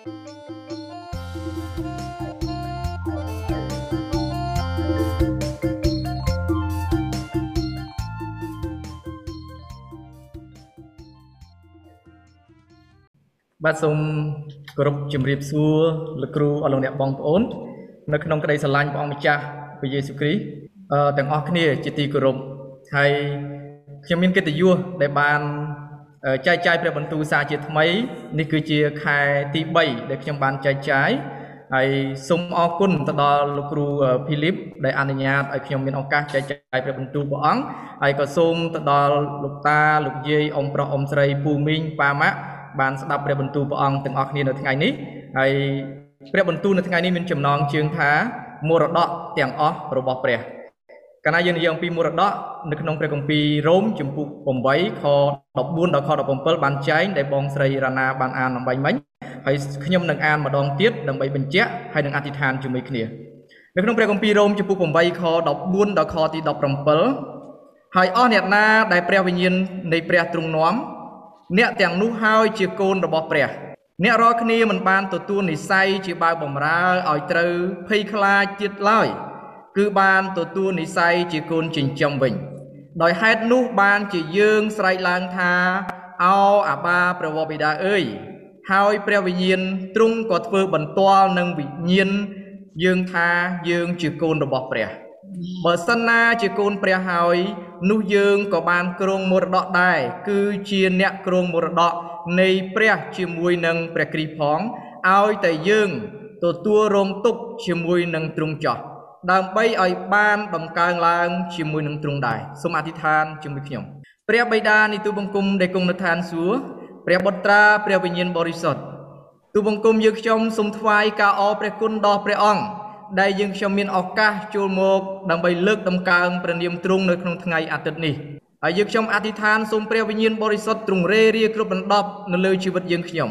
បាទសូមគោរពជំរាបសួរលោកគ្រូអរលោកអ្នកបងប្អូន នៅក្នុងក្តីស្រឡាញ់ព្រះអង្គម្ចាស់ព្រះយេស៊ូវគ្រីស្ទអឺទាំងអស់គ្នា ជាទីគោរពហើយខ្ញុំមានកិត្តិយសដែលបាន ចែកចាយព្រះបន្ទូលសារជាថ្មីនេះគឺជាខែទី3ដែលខ្ញុំបានចែកចាយហើយសូមអរគុណទៅដល់លោកគ្រូភីលីបដែលអនុញ្ញាតឲ្យខ្ញុំមានឱកាសចែកចាយព្រះបន្ទូលព្រះអង្គហើយក៏សូមទៅដល់លោកតាលោកយាយអ៊ំប្រុសអ៊ំស្រីពូមីងប៉ាម៉ាក់បានស្ដាប់ព្រះបន្ទូលព្រះអង្គទាំងអស់គ្នានៅថ្ងៃនេះហើយព្រះបន្ទូលនៅថ្ងៃនេះមានចំណងជើងថាមរតកទាំងអស់របស់ព្រះ កាលណាយើងនិយាយអំពីមរតកនៅក្នុងព្រះគម្ពីររ៉ូមជំពូក8ខ14ដល់ខ17បានចែងដែលបងស្រីរ៉ាណាបានអានអំបញ្ញមិញហើយខ្ញុំនឹងអានម្ដងទៀតដើម្បីបញ្ជាក់ហើយនឹងអធិដ្ឋានជាមួយគ្នានៅក្នុងព្រះគម្ពីររ៉ូមជំពូក8ខ14ដល់ខទី17ហើយអស់អ្នកណាដែលព្រះវិញ្ញាណនៃព្រះទ្រង់នាំអ្នកទាំងនោះហើយជាកូនរបស់ព្រះអ្នករាល់គ្នាមិនបានទទួលនិស័យជាបាវបំរើឲ្យត្រូវភ័យខ្លាចទៀតឡើយ គឺបានទទួលនិស័យជាកូនចិញ្ចឹមវិញ ដោយហេតុនោះបានជាយើងស្រែកឡើងថាអោអាបាព្រះវរបិតាអើយហើយព្រះវិញ្ញាណទ្រង់ក៏ធ្វើបន្ទាល់នឹងវិញ្ញាណយើងថាយើងជាកូនរបស់ព្រះបើសិនណាជាកូនព្រះហើយនោះយើងក៏បានគ្រងមរតកដែរគឺជាអ្នកគ្រងមរតកនៃព្រះជាមួយនឹងព្រះគ្រីស្ទផងឲ្យតែយើងទទួលរងទុកជាមួយនឹងទ្រង់ចោះ ដើម្បីឲ្យបានដំកើងឡើងជាមួយនឹងទ្រង់ដែរសូមអធិដ្ឋានជាមួយខ្ញុំព្រះបិតានៃទូបង្គំដែលគង់នៅឋានសួគ៌ព្រះបុត្រាព្រះវិញ្ញាណបរិសុទ្ធទូបង្គំយើងខ្ញុំសូមថ្វាយការអរព្រះគុណដល់ព្រះអង្គដែលយើងខ្ញុំមានឱកាសចូលមកដើម្បីលើកតម្កើងព្រះនាមទ្រង់នៅក្នុងថ្ងៃអាទិត្យនេះហើយយើងខ្ញុំអធិដ្ឋានសូមព្រះវិញ្ញាណបរិសុទ្ធទ្រង់រេរាគ្រប់បណ្ដប់នៅលើជីវិតយើងខ្ញុំ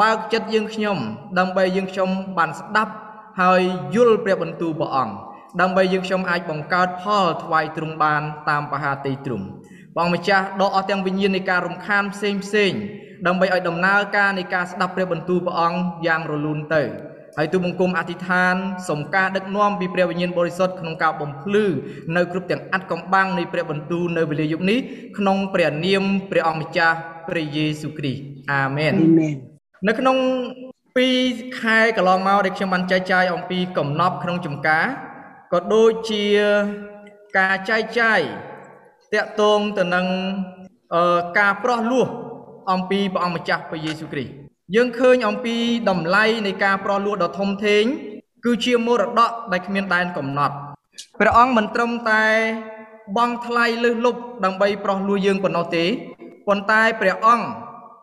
បើកចិត្តយើងខ្ញុំ ដើម្បីយើងខ្ញុំបានស្ដាប់ហើយយល់ព្រះបន្ទូលព្រះអង្គ ដើម្បីយើងខ្ញុំអាចបង្កើតផលថ្វាយទ្រង់បានតាមបហាតីទ្រង់ព្រះម្ចាស់ដកអស់ទាំងវិញ្ញាណនៃការរំខានផ្សេងផ្សេងដើម្បីឲ្យដំណើរការនៃការស្ដាប់ព្រះបន្ទូលព្រះអង្គយ៉ាងរលូនទៅហើយទូបង្គំអធិដ្ឋានសូមការដឹកនាំពីព្រះវិញ្ញាណបរិសុទ្ធក្នុងការបំភ្លឺនៅគ្រប់ទាំងអត្តកំបាំងនៃព្រះបន្ទូលនៅវេលាយប់នេះក្នុងព្រះនាមព្រះអង្គម្ចាស់ព្រះយេស៊ូវគ្រីស្ទអាមែននៅក្នុង2ខែកន្លងមកដែលខ្ញុំបានចែកចាយអំពីកំណប់ក្នុងចំការ ក៏ដូចជាការចែកចាយតាក់ទងទៅនឹងការប្រោះលោះអំពីព្រះអង្គម្ចាស់ព្រះយេស៊ូវគ្រីស្ទយើងឃើញអំពីតម្លៃនៃការប្រោះលោះដ៏ធំធេងគឺជាមរតកដែលគ្មានដែនកំណត់ព្រះអង្គមិនត្រឹមតែបង់ថ្លៃលើសលប់ដើម្បីប្រោះលោះយើងប៉ុណ្ណោះទេប៉ុន្តែព្រះអង្គ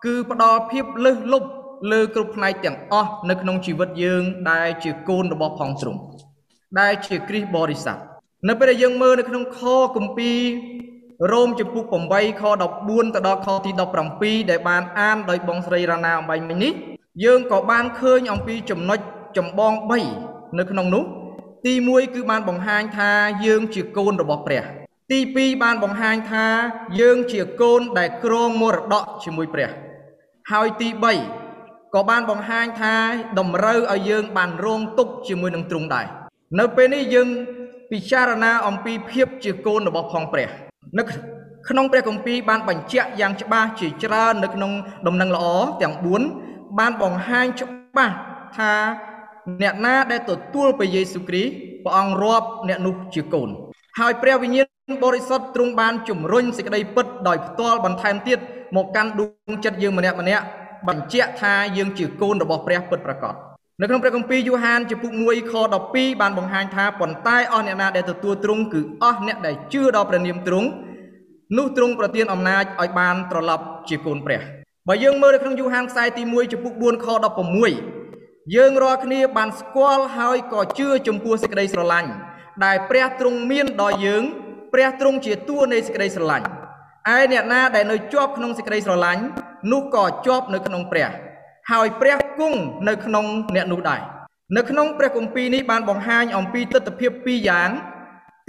គឺផ្ដល់ភាពលើសលប់លើគ្រប់ផ្នែកទាំងអស់នៅក្នុងជីវិតយើងដែលជាកូនរបស់ផងទ្រង់ ដែលជាគ្រីស្ទបរិស័ទនៅពេលដែលយើងមើលនៅក្នុងខគម្ពីររ៉ូមចំពុក8ខ14ទៅដល់ខទី17ដែលបានអានដោយបងស្រីរ៉ាណាអំបញ្ញមិញនេះយើងក៏បានឃើញអំពីចំណុចចម្បង3នៅក្នុងនោះ ទី1គឺបានបង្ហាញថាយើងជាកូនរបស់ព្រះ ទី2បានបង្ហាញថាយើងជាកូនដែលគ្រងមរតកជាមួយព្រះ ហើយទី3ក៏បានបង្ហាញថាតម្រូវឲ្យយើងបានរងទុកជាមួយនឹងទ្រង់ដែរ នៅពេលនេះយើងពិចារណាអំពីភាពជាកូនរបស់ផងព្រះនៅក្នុងព្រះគម្ពីរបានបញ្ជាក់យ៉ាងច្បាស់ជាច្រើននៅក្នុងដំណឹងល្អទាំង4បានបង្ហាញច្បាស់ថាអ្នកណាដែលទទួលព្រះយេស៊ូវគ្រីស្ទព្រះអង្គរាប់អ្នកនោះជាកូន ហើយព្រះវិញ្ញាណបរិសុទ្ធទ្រង់បានជំរុញសេចក្តីពិតដោយផ្ទាល់បន្ថែមទៀតមកកាន់ដួងចិត្តយើងម្នាក់ម្នាក់បញ្ជាក់ថាយើងជាកូនរបស់ព្រះពិតប្រាកដ នៅក្នុងព្រះគម្ពីរយូហានចំពុក1ខ12បានបង្ហាញថាប៉ុន្តែអស់អ្នកណាដែលទទួលទ្រង់គឺអស់អ្នកដែលជឿដល់ព្រះនាមទ្រង់នោះទ្រង់ប្រទានអំណាចឲ្យបានត្រឡប់ជាកូនព្រះបើយើងមើលនៅក្នុងយូហានខ្សែទី1ចំពុក4ខ16យើងរាល់គ្នាបានស្គាល់ហើយក៏ជឿចំពោះសេចក្តីស្រឡាញ់ដែលព្រះទ្រង់មានដល់យើងព្រះទ្រង់ជាតួនៃសេចក្តីស្រឡាញ់ឯអ្នកណាដែលនៅជាប់ក្នុងសេចក្តីស្រឡាញ់នោះក៏ជាប់នៅក្នុងព្រះហើយព្រះ គង់នៅក្នុងអ្នកនោះដែរនៅក្នុងព្រះគម្ពីរនេះបានបង្ហាញអំពីទស្សនវិជ្ជាពីរយ៉ាង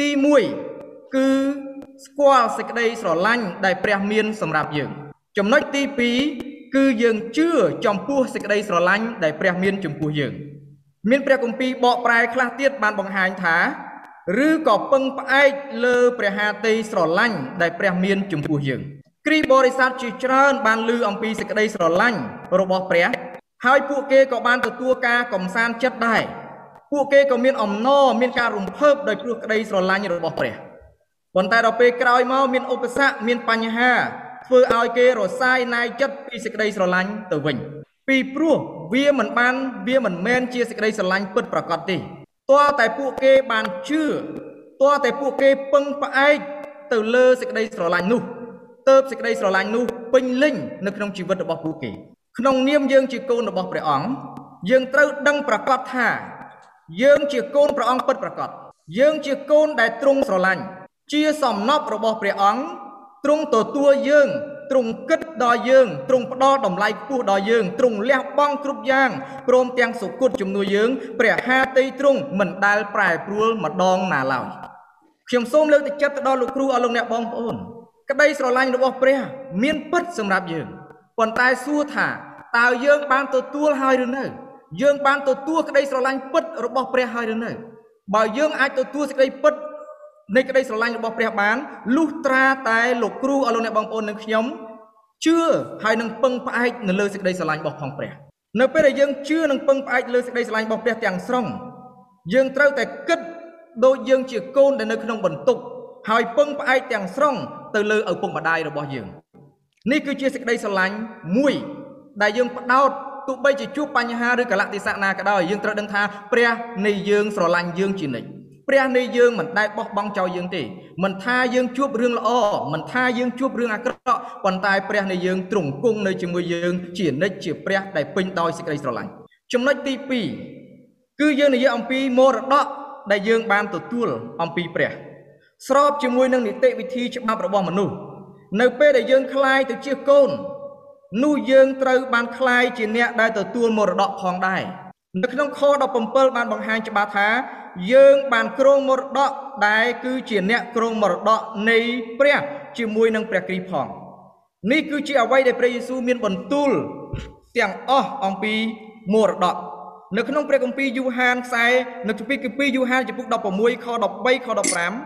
ទី1គឺស្គាល់សេចក្តីស្រឡាញ់ដែលព្រះមានសម្រាប់យើង ចំណុចទី2គឺយើងជឿចំពោះសេចក្តីស្រឡាញ់ដែលព្រះមានចំពោះយើង មានព្រះគម្ពីរបកប្រែខ្លះទៀតបានបង្ហាញថាឬក៏ពឹងផ្អែកលើព្រះハតីស្រឡាញ់ដែលព្រះមានចំពោះយើងគ្រីបរិស័ទជាច្រើនបានលើអំពីសេចក្តីស្រឡាញ់របស់ព្រះ ហើយពួកគេក៏បានទទួលការកំសាន្តចិត្តដែរពួកគេក៏មានអំណរមានការរំភើបដោយព្រោះក្តីស្រឡាញ់របស់ព្រះប៉ុន្តែដល់ពេលក្រោយមកមានឧបសគ្គមានបញ្ហាធ្វើឲ្យគេរសាយណាយចិត្តពីសេចក្តីស្រឡាញ់ទៅវិញ ពីព្រោះវាមិនបានវាមិនមែនជាសេចក្តីស្រឡាញ់ពិតប្រាកដទេទាល់តែពួកគេបានជឿទាល់តែពួកគេពឹងផ្អែកទៅលើសេចក្តីស្រឡាញ់នោះទើបសេចក្តីស្រឡាញ់នោះពេញលេញនៅក្នុងជីវិតរបស់ពួកគេ ក្នុងនាមយើងជាកូនរបស់ព្រះអង្គយើងត្រូវដឹងប្រកាសថា យើងជាកូនព្រះអង្គពិតប្រាកដយើងជាកូនដែលទ្រង់ស្រឡាញ់ជាសំណពរបស់ព្រះអង្គទ្រង់ទទួលយើងទ្រង់គិតដល់យើងទ្រង់ផ្ដល់តម្លៃខ្ពស់ដល់យើងទ្រង់លះបង់គ្រប់យ៉ាងព្រមទាំងសុគតជំនួយយើងព្រះហាតីទ្រង់មិនដែលប្រែប្រួលម្ដងណាឡើយខ្ញុំសូមលើកទឹកចិត្តទៅដល់លោកគ្រូអស់លោកអ្នកបងប្អូន ក្តីស្រឡាញ់របស់ព្រះ មានពិតសម្រាប់យើងប៉ុន្តែសួរថា តើយើងបានទទួលហើយឬនៅ យើងបានទទួលក្តីស្រឡាញ់ពិតរបស់ព្រះហើយឬនៅ បើយើងអាចទទួលសេចក្តីពិតនៃក្តីស្រឡាញ់របស់ព្រះបានលុះត្រាតែលោកគ្រូអស់លោកអ្នកបងប្អូននិងខ្ញុំជឿហើយនឹងពឹងផ្អែកនៅលើសេចក្តីស្រឡាញ់របស់ផងព្រះនៅពេលដែលយើងជឿនិងពឹងផ្អែកលើសេចក្តីស្រឡាញ់របស់ព្រះទាំងស្រុងយើងត្រូវតែគិតដូចយើងជាកូនដែលនៅក្នុងបន្ទប់ហើយពឹងផ្អែកទាំងស្រុងទៅលើឪពុកម្ដាយរបស់យើង នេះគឺជាសេចក្តីស្រឡាញ់មួយ ដែលយើងផ្ដោតទោះបីជាជួបបញ្ហាឬកលៈទេសៈណាក៏ដោយយើងត្រូវដឹងថាព្រះនៃយើងស្រឡាញ់យើងជានិច្ចព្រះនៃយើងមិនដែលបោះបង់ចោលយើងទេមិនថាយើងជួបរឿងល្អមិនថាយើងជួបរឿងអាក្រក់ប៉ុន្តែព្រះនៃយើងទ្រង់គង់នៅជាមួយយើងជានិច្ចជាព្រះដែលពេញដោយសេចក្តីស្រឡាញ់ចំណុចទី2គឺយើងនិយាយអំពីមរតកដែលយើងបានទទួលអំពីព្រះស្របជាមួយនឹងនីតិវិធីច្បាប់របស់មនុស្សនៅពេលដែលយើងคลายទៅជាកូន នោះយើងត្រូវបានคลายជាអ្នកដែលទទួលមរតកផងដែរនៅក្នុងខ17បានបង្ហាញច្បាស់ថាយើងបានគ្រងមរតកដែលគឺជាអ្នកគ្រងមរតកនៃព្រះជាមួយនឹងព្រះគ្រីស្ទផងនេះគឺជាអ្វីដែលព្រះយេស៊ូវមានបន្ទូលទាំងអស់អំពីមរតកនៅក្នុងព្រះគម្ពីរយូហានខ្សែនៅក្នុងគម្ពីរយូហានចំពុក16ខ13ខ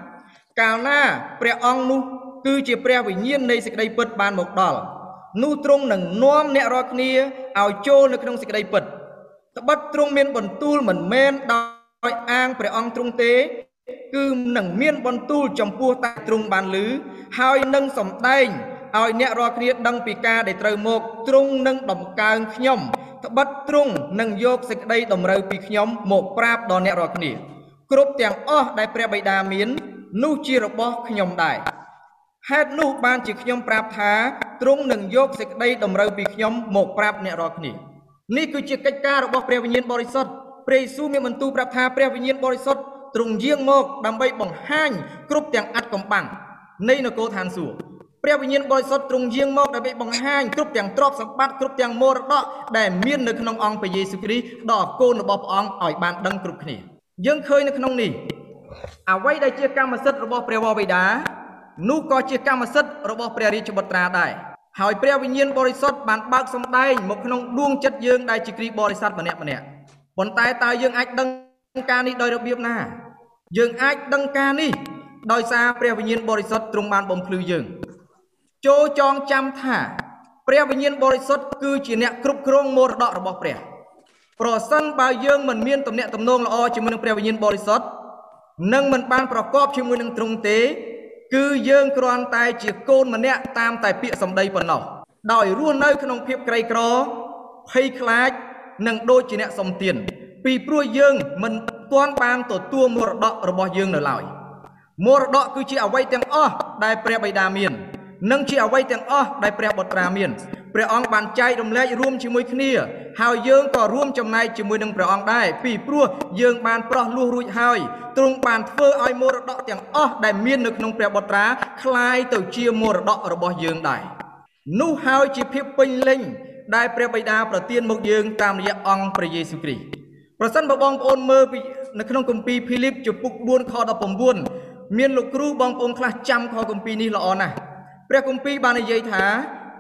15កាលណាព្រះអង្គនោះគឺជាព្រះវិញ្ញាណនៃសេចក្តីពិតបានមកដល់ នោះទ្រង់នឹងនាំអ្នករាល់គ្នាឲ្យចូលនៅក្នុងសេចក្តីពិតត្បិតទ្រង់មានបន្ទូលមិនមែនដោយអាងព្រះអង្គទ្រង់ទេ គឺនឹងមានបន្ទូលចំពោះតែទ្រង់បានលឺហើយនឹងសំដែងឲ្យអ្នករាល់គ្នាដឹងពីការដែលត្រូវមកទ្រង់នឹងដំកើងខ្ញុំត្បិតទ្រង់នឹងយកសេចក្តីតម្រូវពីខ្ញុំមកប្រាប់ដល់អ្នករាល់គ្នាគ្រប់ទាំងអស់ដែលព្រះបិតាមាន នោះជារបស់ខ្ញុំដែរហេតុនោះបានជាខ្ញុំប្រាប់ថា ទ្រង់នឹងយកសេចក្តីតម្រូវពីខ្ញុំមកប្រាប់អ្នករាល់គ្នានេះគឺជាកិច្ចការរបស់ព្រះវិញ្ញាណបរិសុទ្ធព្រះយេស៊ូវមានបន្ទូលប្រាប់ថាព្រះវិញ្ញាណបរិសុទ្ធទ្រង់យាងមកដើម្បីបង្ហាញគ្រប់ទាំងអត្តកំបាំងនៃនគរឋានសួគ៌ព្រះវិញ្ញាណបរិសុទ្ធទ្រង់យាងមកដើម្បីបង្ហាញគ្រប់ទាំងទ្រព្យសម្បត្តិគ្រប់ទាំងមរតកដែលមាននៅក្នុងអង្គព្រះយេស៊ូវគ្រីស្ទដល់កូនរបស់ព្រះអង្គឲ្យបានដឹងគ្រប់គ្នាយើងឃើញនៅក្នុងនេះអ្វីដែលជាកម្មសិទ្ធិរបស់ព្រះវរបិតានោះក៏ជាកម្មសិទ្ធិរបស់ព្រះរាជបុត្រាដែរ ហើយព្រះវិញ្ញាណបរិសុទ្ធបានបើកសម្ដែងមកក្នុងដួងចិត្តយើងដែលជាគ្រីស្ទបរិស័ទម្នាក់ម្នាក់ប៉ុន្តែតើយើងអាចដឹងការនេះដោយរបៀបណា យើងអាចដឹងការនេះដោយសារព្រះវិញ្ញាណបរិសុទ្ធទ្រង់បានបំភ្លឺយើងចូលចងចាំថាព្រះវិញ្ញាណបរិសុទ្ធគឺជាអ្នកគ្រប់គ្រងមរតករបស់ព្រះប្រសិនបើយើងមិនមានទំនាក់ទំនងល្អជាមួយនឹងព្រះវិញ្ញាណបរិសុទ្ធនឹងមិនបានប្រកបជាមួយនឹងទ្រង់ទេ គឺយើងគ្រាន់តែជាកូនម្នាក់តាមតែពាក្យសម្ដីប៉ុណ្ណោះដោយរស់នៅក្នុងភាពក្រីក្រភ័យខ្លាចនិងដូចជាអ្នកសំទានពីព្រោះយើងមិនទាន់បានទទួលមរតករបស់យើងនៅឡើយមរតកគឺជាអ្វីទាំងអស់ដែលព្រះបិតាមាន និងជាអ្វីទាំងអស់ដែលព្រះបុត្រាមាន ព្រះអង្គបានចែករំលែករួមជាមួយគ្នាហើយយើងក៏រួមចំណែកជាមួយនឹងព្រះអង្គដែរពីព្រោះយើងបានប្រោះលោះរួចហើយទ្រង់បានធ្វើឲ្យមរតកទាំងអស់ដែលមាននៅក្នុងព្រះបុត្រាคล้ายទៅជាមរតករបស់យើងដែរនោះហើយជាភាពពេញលេញដែលព្រះបិតាប្រទានមកយើងតាមរយៈអង្គព្រះយេស៊ូវគ្រីស្ទប្រសិនបើបងប្អូនមើលនៅក្នុងគម្ពីរភីលីបជំពូក4ខ19មានលោកគ្រូបងប្អូនខ្លះចាំខគម្ពីរនេះល្អណាស់ព្រះគម្ពីរបាននិយាយថា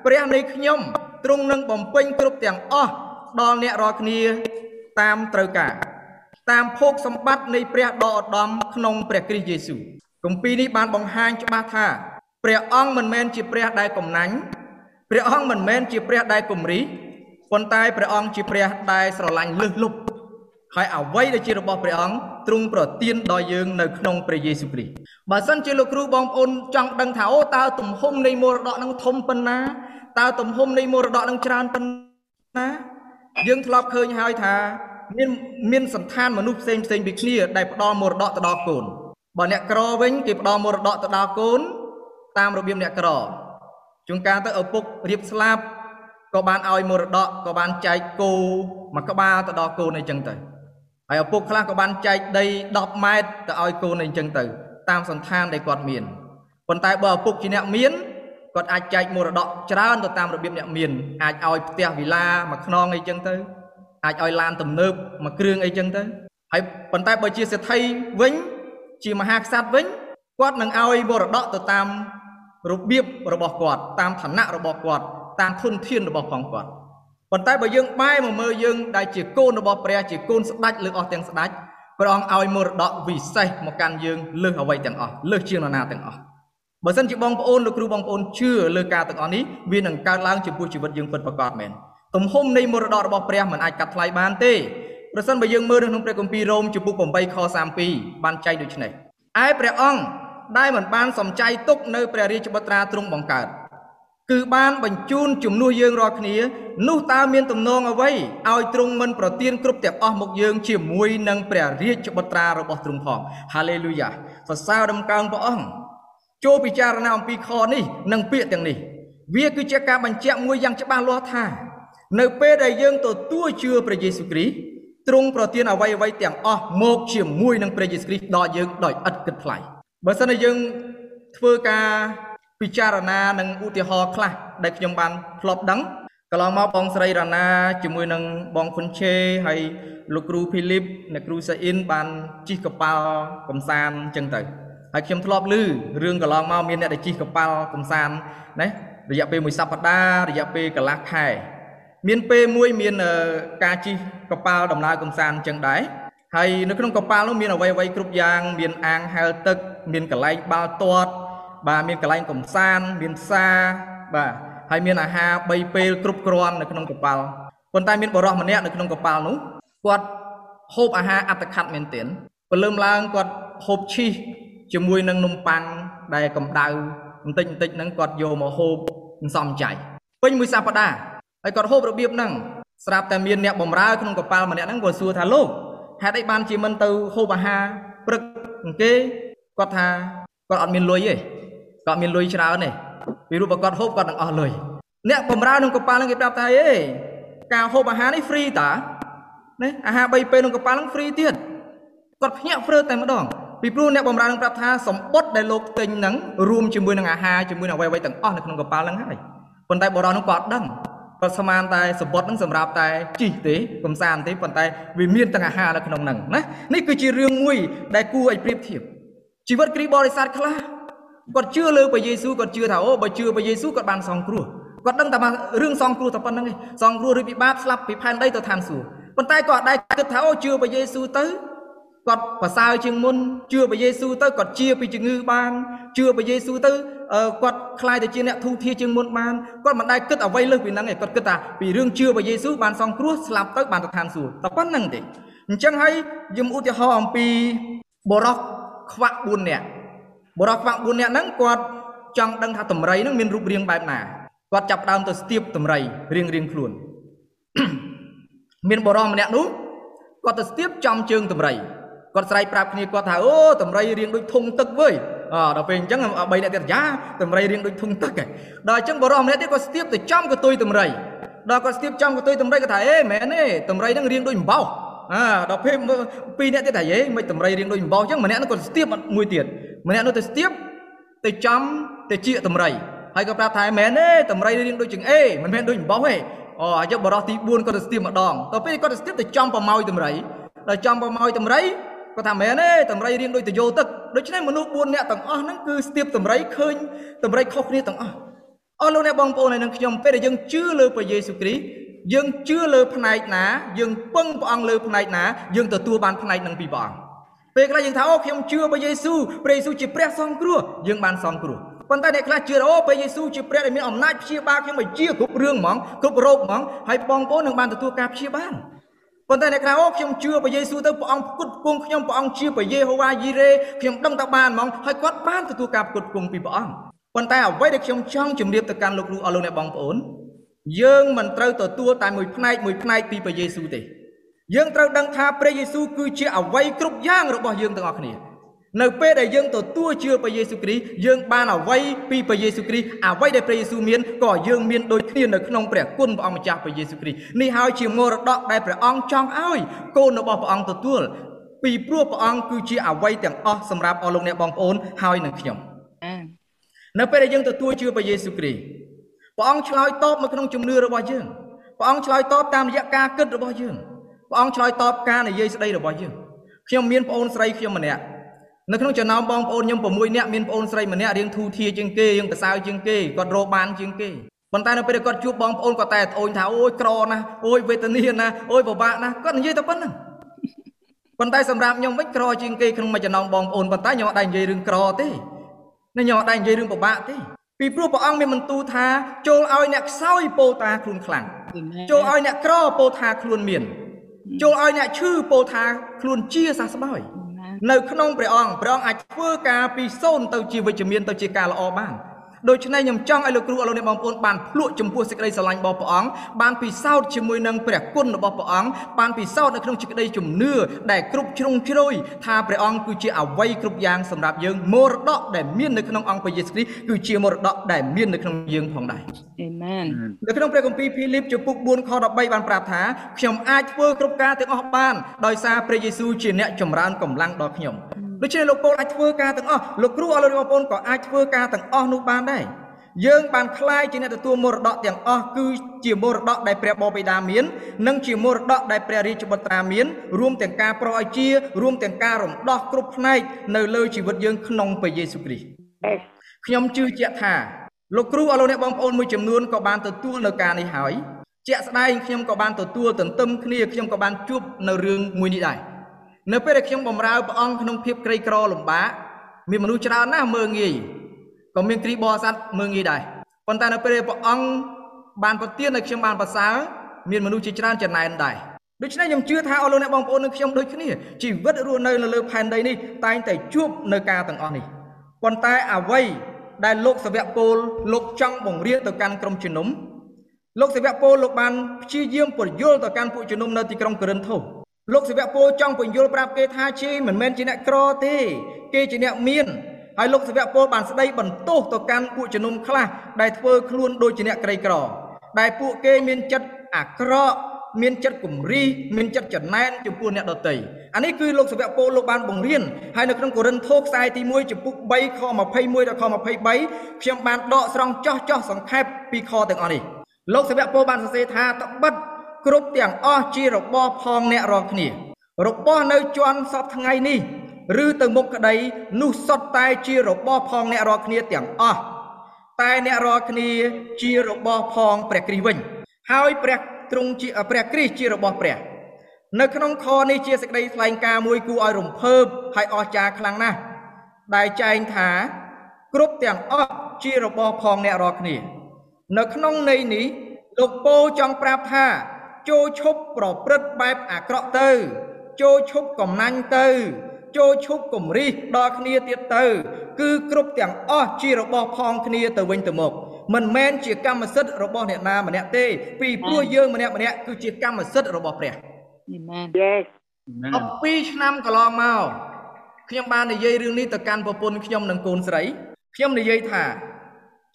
ព្រះនៃខ្ញុំទ្រង់នឹងបំពេញគ្រប់ទាំងអស់ដល់អ្នករាល់គ្នា តាមត្រូវការ តាមភោគសម្បត្តិនៃព្រះដ៏ឧត្តមក្នុងព្រះគ្រីស្ទយេស៊ូវគម្ពីរនេះបានបង្ហាញច្បាស់ថាព្រះអង្គមិនមែនជាព្រះដែលកំណាញ់ព្រះអង្គមិនមែនជាព្រះដែលគំរីប៉ុន្តែព្រះអង្គជាព្រះដែលស្រឡាញ់លើសលប់ហើយអ្វីដែលជារបស់ព្រះអង្គទ្រង់ប្រទានដល់យើងនៅក្នុងព្រះយេស៊ូវគ្រីស្ទបើសិនជាលោកគ្រូបងប្អូនចង់ដឹងថាអូតើទំហំនៃមរតកនឹងធំប៉ុណ្ណា តើទំហំនៃមរតកនឹងច្រើនប៉ុណ្ណាយើងធ្លាប់ឃើញហើយថា មានមានសន្តានមនុស្សផ្សេងផ្សេងពីគ្នាដែលផ្ដល់មរតកទៅដល់កូនបើអ្នកក្រវិញគេផ្ដល់មរតកទៅដល់កូន តាមរបៀបអ្នកក្រជួនកាលទៅឪពុករៀបស្លាប់ក៏បានឲ្យមរតកក៏បានចែកគោមួយក្បាលទៅដល់កូនអីចឹងទៅហើយឪពុកខ្លះក៏បានចែកដី10ម៉ែត្រទៅឲ្យកូនអីចឹងទៅ តាមសន្តានដែលគាត់មានប៉ុន្តែបើឪពុកជាអ្នកមាន គាត់អាចចែកមរតកច្រើនទៅតាមរបៀបអ្នកមានអាចឲ្យផ្ទះវិឡាមួយខ្នងអីចឹងទៅអាចឲ្យឡានទំនើបមួយគ្រឿងអីចឹងទៅហើយប៉ុន្តែបើជាសេដ្ឋីវិញជាមហាក្សត្រវិញគាត់នឹងឲ្យមរតកទៅតាមរបៀបរបស់គាត់តាមឋានៈរបស់គាត់តាមធនធានរបស់ផងគាត់ប៉ុន្តែបើយើងបែរមកមើលយើងដែលជាកូនរបស់ព្រះជាកូនស្ដេចលើអស់ទាំងស្ដេចព្រះអង្គឲ្យមរតកវិសេសមកកាន់យើងលើសអ្វីទាំងអស់លើសជាងនរណាទាំងអស់ បើសិនជាបងប្អូនលោកគ្រូបងប្អូនជឿលើការទាំងអស់នេះវានឹងកើតឡើងចំពោះជីវិតយើងពិតប្រាកដមែនទំហំនៃមរតករបស់ព្រះមិនអាចកាត់ថ្លៃបានទេប្រសិនបើយើងមើលនៅក្នុងព្រះគម្ពីររ៉ូមចំពោះ8ខ32បានចែងដូចនេះឯព្រះអង្គដែលមិនបានសំចៃទុកនៅព្រះរាជបុត្រាទ្រង់បង្កើតគឺបានបញ្ជូនជំនួសយើងរាល់គ្នានោះតើមានទំនងអ្វីឲ្យទ្រង់មិនប្រទានគ្រប់ទាំងអស់មកយើងជាមួយនឹងព្រះរាជបុត្រារបស់ទ្រង់ផងហាឡេលូយ៉ាសរសើរដំកើងព្រះអង្គ ចូលពិចារណាអំពីខនេះនិងពាក្យទាំងនេះ វាគឺជាការបញ្ជាក់មួយយ៉ាងច្បាស់លាស់ថា នៅពេលដែលយើងទទួលជឿព្រះយេស៊ូវគ្រីស្ទទ្រង់ប្រទានអ្វីអ្វីទាំងអស់មកជាមួយនឹងព្រះយេស៊ូវគ្រីស្ទដល់យើងដោយឥតគិតថ្លៃបើសិនជាយើងធ្វើការពិចារណានឹងឧទាហរណ៍ខ្លះដែលខ្ញុំបានធ្លាប់ដឹងកន្លងមកបងស្រីរ៉ាណាជាមួយនឹងបងខុនឆេហើយលោកគ្រូភីលីបអ្នកគ្រូសាអ៊ីនបានជិះកប៉ាល់កំសាន្តអញ្ចឹងទៅ ហើយខ្ញុំធ្លាប់ឮរឿងកន្លងមកមានអ្នកដែលជិះកប៉ាល់កំសាន្តណារយៈពេលមួយសប្តាហ៍រយៈពេលកន្លះខែមានពេលមួយមានការជិះកប៉ាល់ដំណើរកំសាន្តអញ្ចឹងដែរហើយនៅក្នុងកប៉ាល់នោះមានអ្វីអ្វីគ្រប់យ៉ាង មានអាងហែលទឹក មានកន្លែងបាល់ទាត់បាទមានកន្លែងកំសាន្តមានផ្សារបាទហើយមានអាហារ3ពេលគ្រប់គ្រាន់នៅក្នុងកប៉ាល់ប៉ុន្តែមានបរិសម្នាក់នៅក្នុងកប៉ាល់នោះគាត់ហូបអាហារអត្តខ័តមែនទែនព្រលឹមឡើងគាត់ហូបឈីស ជាមួយនឹងនំប៉័ងដែលកម្ដៅបន្តិចបន្តិចហ្នឹងគាត់យកមកហូបសំចៃពេញមួយសប្តាហ៍ហើយគាត់ហូបរបៀបហ្នឹងស្រាប់តែមានអ្នកបម្រើក្នុងកប៉ាល់ម្នាក់ហ្នឹងគាត់សួរថាលោកហេតុអីបានជាមិនទៅហូបអាហារព្រឹកគេគាត់ថាគាត់អត់មានលុយទេគាត់មានលុយច្រើនទេពីរូបគាត់ហូបគាត់នឹងអស់លុយអ្នកបំរើក្នុងកប៉ាល់នឹងគេប្រាប់ថាអេការហូបអាហារនេះ free តាណាអាហារ3ពេលក្នុងកប៉ាល់នឹង free ទៀតគាត់ភ្ញាក់ព្រឺតែម្ដង ពីព្រោះអ្នកបំរើនឹងប្រាប់ថាសម្បត្តិដែលលោកទិញនឹងរួមជាមួយនឹងអាហារជាមួយនឹងអ្វីៗទាំងអស់នៅក្នុងកប៉ាល់នឹងហើយប៉ុន្តែបរិសុទ្ធនឹងគាត់ដឹងគាត់ស្មានតែសម្បត្តិនឹងសម្រាប់តែជីកទេកំសាន្តទេប៉ុន្តែវាមានទាំងអាហារនៅក្នុងហ្នឹងណានេះគឺជារឿងមួយដែលគួរឲ្យប្រៀបធៀបជីវិតគ្រីស្ទបរិស័ទខ្លះគាត់ជឿលើព្រះយេស៊ូវគាត់ជឿថាអូបើជឿព្រះយេស៊ូវគាត់បានសង្គ្រោះគាត់ដឹងតែរឿងសង្គ្រោះតែប៉ុណ្្នឹងឯងសង្គ្រោះឬពីបាបស្លាប់ពីផែនដីទៅឋានសួគ៌ប៉ុន្តែគាត់អាចគិតថាអូជឿព្រះយេស៊ូវទៅ គាត់ប្រសើរជាងមុនជឿព្រះយេស៊ូវទៅគាត់ជាពីជំងឺបានជឿព្រះយេស៊ូវទៅគាត់ខ្លាយទៅជាអ្នកទូធាជាងមុនបានគាត់មិនដែលគិតអ្វីលើសពីហ្នឹងឯងគាត់គិតថាពីរឿងជឿព្រះយេស៊ូវបានសង្គ្រោះស្លាប់ទៅបានទៅឋានសួគ៌តែប៉ុណ្្នឹងទេអញ្ចឹងហើយយមឧទាហរណ៍អំពីបរោះខ្វាក់4នាក់បរោះខ្វាក់4នាក់ហ្នឹងគាត់ចង់ដឹងថាតម្រៃហ្នឹងមានរូបរាងបែបណាគាត់ចាប់ដើមទៅស្ទាបតម្រៃរៀងរៀងខ្លួនមានបរោះម្នាក់នោះគាត់ទៅស្ទាបចំជើងតម្រៃ គាត់ស្រែកប្រាប់គ្នាគាត់ថាអូតម្រៃរៀងដូចធុងទឹកវើយអដល់ពេលអញ្ចឹង3អ្នកទៀតយ៉ាតម្រៃរៀងដូចធុងទឹកដល់អញ្ចឹងបរោះម្នាក់ទៀតគាត់ស្ទាបទៅចំកតុយតម្រៃដល់គាត់ស្ទាបចំកតុយតម្រៃគាត់ថាអេមែនទេតម្រៃហ្នឹងរៀងដូចអំបោសអើដល់ពេលពីរអ្នកទៀតថាយេមិនតម្រៃរៀងដូចអំបោសអញ្ចឹងម្នាក់នោះគាត់ស្ទាបមួយទៀតម្នាក់នោះទៅស្ទាបទៅចំទៅជាតម្រៃហើយក៏ប្រាប់ថាមែនទេតម្រៃរៀងដូចជាងអេមិនមែនដូចអំបោសទេអូអាយុបរោះទី4គាត់ទៅស្ទាបម្ដងដល់ពេលគាត់ទៅស្ទាបទៅចំប្រម៉ោយតម្រៃដល់ចំប្រម៉ោយតម្រៃ គាត់ថាមែនទេតម្រៃរៀងដូចតយោទឹកដូច្នេះមនុស្ស4នាក់ទាំងអស់ហ្នឹងគឺស្ទាបតម្រៃឃើញតម្រៃខុសគ្នាទាំងអស់អស់លោកអ្នកបងប្អូនហើយនឹងខ្ញុំពេលដែលយើងជឿលើព្រះយេស៊ូវគ្រីស្ទយើងជឿលើផ្នែកណា យើងពឹងព្រះអង្គលើផ្នែកណាយើងទទួលបានផ្នែកនឹងពីព្រះអង្គពេលខ្លះយើងថាអូខ្ញុំជឿព្រះយេស៊ូវព្រះយេស៊ូវជាព្រះសង្គ្រោះយើងបានសង្គ្រោះប៉ុន្តែអ្នកខ្លះជឿអូព្រះយេស៊ូវជាព្រះដែលមានអំណាចព្យាបាលខ្ញុំឲ្យជាគ្រប់រឿងហ្មងគ្រប់រោគហ្មងហើយបងប្អូននឹងបានទទួលការព្យាបាល ប៉ុន្តែអ្នកខ្លះអូខ្ញុំជឿព្រះយេស៊ូវទៅព្រះអង្គផ្គត់ផ្គង់ខ្ញុំព្រះអង្គជាព្រះយេហូវ៉ាយីរ៉េខ្ញុំដឹងតែបានហ្មងហើយគាត់បានទទួលការផ្គត់ផ្គង់ពីព្រះអង្គប៉ុន្តែអ្វីដែលខ្ញុំចង់ជម្រាបទៅកាន់លោកគ្រូអស់លោកអ្នកបងប្អូនយើងមិនត្រូវទទួលតែមួយផ្នែកមួយផ្នែកពីព្រះយេស៊ូវទេយើងត្រូវដឹងថាព្រះយេស៊ូវគឺជាអ្វីគ្រប់យ៉ាងរបស់យើងទាំងអស់គ្នា នៅពេលដែលយើងទទួលជឿព្រះយេស៊ូវគ្រីស្ទយើងបានអ្វីពីព្រះយេស៊ូវគ្រីស្ទអ្វីដែលព្រះយេស៊ូវមានក៏យើងមានដូចគ្នានៅក្នុងព្រះគុណព្រះអង្គម្ចាស់ព្រះយេស៊ូវគ្រីស្ទនេះហើយជាមរតកដែលព្រះអង្គចង់ឲ្យកូនរបស់ព្រះអង្គទទួលពីព្រោះព្រះអង្គគឺជាអ្វីទាំងអស់សម្រាប់អស់លោកអ្នកបងប្អូនហើយនឹងខ្ញុំនៅពេលដែលយើងទទួលជឿព្រះយេស៊ូវគ្រីស្ទព្រះអង្គឆ្លើយតបនៅក្នុងជំនឿរបស់យើងព្រះអង្គឆ្លើយតបតាមរយៈការគិតរបស់យើងព្រះអង្គឆ្លើយតបការនិយាយស្ដីរបស់យើងខ្ញុំមានប្អូនស្រីខ្ញុំម្នាក់ នៅក្នុងចំណោមបងប្អូនខ្ញុំ6នាក់មានប្អូនស្រីម្នាក់រៀងធូធាជាងគេរៀងប្រសើរជាងគេគាត់រកបានជាងគេប៉ុន្តែនៅពេលគាត់ជួបបងប្អូនគាត់តែត្អូញថាអូយក្រណាស់អូយវេទនាណាស់អូយពិបាកណាស់គាត់និយាយតែប៉ុណ្្នឹងប៉ុន្តែសម្រាប់ខ្ញុំវិញក្រជាងគេក្នុងមួយចំណោមបងប្អូនប៉ុន្តែខ្ញុំអត់ដែរនិយាយរឿងក្រទេខ្ញុំអត់ដែរនិយាយរឿងពិបាកទេពីព្រោះព្រះអង្គមានបន្ទូលថាចូលឲ្យអ្នកខ្សោយពោលតាខ្លួនខ្លាំងចូលឲ្យអ្នកក្រពោលថាខ្លួនមានចូលឲ្យអ្នកឈឺពោលថាខ្លួនជាសះស្បើយ នៅក្នុងព្រះអង្គព្រះអង្គអាចធ្វើការពីសូន្យទៅជាវិជ្ជមានទៅជាការល្អបាន ដូច្នេះខ្ញុំចង់ឲ្យលោកគ្រូអរលោកអ្នកបងប្អូនបានភ្លក់ចំពោះសេចក្តីស្រឡាញ់របស់ព្រះអង្គបានពិសោធន៍ជាមួយនឹងព្រះគុណរបស់ព្រះអង្គបានពិសោធន៍នៅក្នុងសេចក្តីជំនឿដែលគ្រប់ជ្រុងជ្រោយថាព្រះអង្គគឺជាអវ័យគ្រប់យ៉ាងសម្រាប់យើងមរតកដែលមាននៅក្នុងអង្គព្រះយេស៊ូវគ្រីស្ទគឺជាមរតកដែលមាននៅក្នុងយើងផងដែរអេមែននៅក្នុងព្រះគម្ពីរភីលីបជំពូក4ខ13បានប្រាប់ថាខ្ញុំអាចធ្វើគ្រប់ការទាំងអស់បានដោយសារព្រះយេស៊ូវជាអ្នកចម្រើនកម្លាំងដល់ខ្ញុំ ដូច្នេះលោកពលអាចធ្វើការទាំងអស់លោកគ្រូអរលោកបងប្អូនក៏អាចធ្វើការទាំងអស់នោះបានដែរយើងបានคล้ายជាអ្នកទទួលមរតកទាំងអស់គឺជាមរតកដែលព្រះបបិតាមាននិងជាមរតកដែលព្រះរាជបុត្រាមានរួមទាំងការប្រោសឲ្យជារួមទាំងការរំដោះគ្រប់ផ្នែកនៅលើជីវិតយើងក្នុងព្រះយេស៊ូវគ្រីស្ទខ្ញុំជឿជាក់ថាលោកគ្រូអរលោកអ្នកបងប្អូនមួយចំនួនក៏បានទទួលនៅការនេះហើយជាក់ស្ដែងខ្ញុំក៏បានទទួលទន្ទឹមគ្នាខ្ញុំក៏បានជួបនៅរឿងមួយនេះដែរ នៅពេលដែលខ្ញុំបម្រើព្រះអង្គក្នុងភាពក្រីក្រលំបាកមានមនុស្សច្រើនណាស់មើងងាយក៏មានគ្រីបរិស័ទមើងងាយដែរប៉ុន្តែនៅពេលព្រះអង្គបានប្រទានឲ្យខ្ញុំបានប្រសើរមានមនុស្សជាច្រើនចំណែនដែរដូច្នេះខ្ញុំជឿថាអស់លោកអ្នកបងប្អូននឹងខ្ញុំដូចគ្នាជីវិតរស់នៅនៅលើផែនដីនេះតែងតែជួបនៅការទាំងអស់នេះប៉ុន្តែអ្វីដែលលោកសាវកពលលោកចង់បង្រៀនទៅកាន់ក្រុមជំនុំលោកសាវកពលលោកបានព្យាយាមពន្យល់ទៅកាន់ពួកជំនុំនៅទីក្រុងកូរិនថូស លោកសាវកពលចង់បញ្យល់ប្រាប់គេថាជេមិនមែនជាអ្នកក្រទេ គេជាអ្នកមានហើយលោកសាវកពលបានស្ដីបន្ទោសទៅកាន់ពួកជំនុំខ្លះដែលធ្វើខ្លួនដូចជាអ្នកក្រីក្រ ដែលពួកគេមានចិត្តអាក្រក់មានចិត្តគំរីមានចិត្តចំណែនចំពោះអ្នកដទៃអានេះគឺលោកសាវកពលលោកបានបង្រៀនហើយនៅក្នុងកូរិនថូខ្សែទី1ចំពុក3ខ21ដល់ខ23ខ្ញុំបានដកស្រង់ចោះចោះសង្ខេបពីខទាំងអស់នេះលោកសាវកពលបានសរសេរថាត្បិត គ្រប់ទាំងអស់ជារបស់ផងអ្នករាល់គ្នា របស់នៅជន់សពថ្ងៃនេះ ឬទៅមុខក្តីនោះសុទ្ធតែជារបស់ផងអ្នករាល់គ្នាទាំងអស់តែអ្នករាល់គ្នាជារបស់ផងព្រះគ្រីស្ទវិញ ហើយព្រះទ្រង់ជាព្រះគ្រីស្ទជារបស់ព្រះ នៅក្នុងខនេះជាសេចក្តីថ្លែងការណ៍មួយគួរឲ្យរំភើបហើយអស្ចារ្យខ្លាំងណាស់ដែលចែងថា គ្រប់ទាំងអស់ជារបស់ផងអ្នករាល់គ្នា នៅក្នុងន័យនេះលោកពោចង់ប្រាប់ថា ចូលឈប់ប្រព្រឹត្តបែបអាក្រក់ទៅ ចូលឈប់កំណាញ់ទៅ ចូលឈប់គំរិះដល់គ្នាទៀតទៅ គឺគ្រប់ទាំងអស់ជារបស់ផងគ្នាទៅវិញទៅមកមិនមែនជាកម្មសិទ្ធិរបស់អ្នកណាម្នាក់ទេ ពីព្រោះយើងម្នាក់ម្នាក់គឺជាកម្មសិទ្ធិរបស់ព្រះអាមែន Yes អស់2ឆ្នាំកន្លងមកខ្ញុំបាននិយាយរឿងនេះទៅកាន់ប្រពន្ធខ្ញុំនិងកូនស្រីខ្ញុំនិយាយថា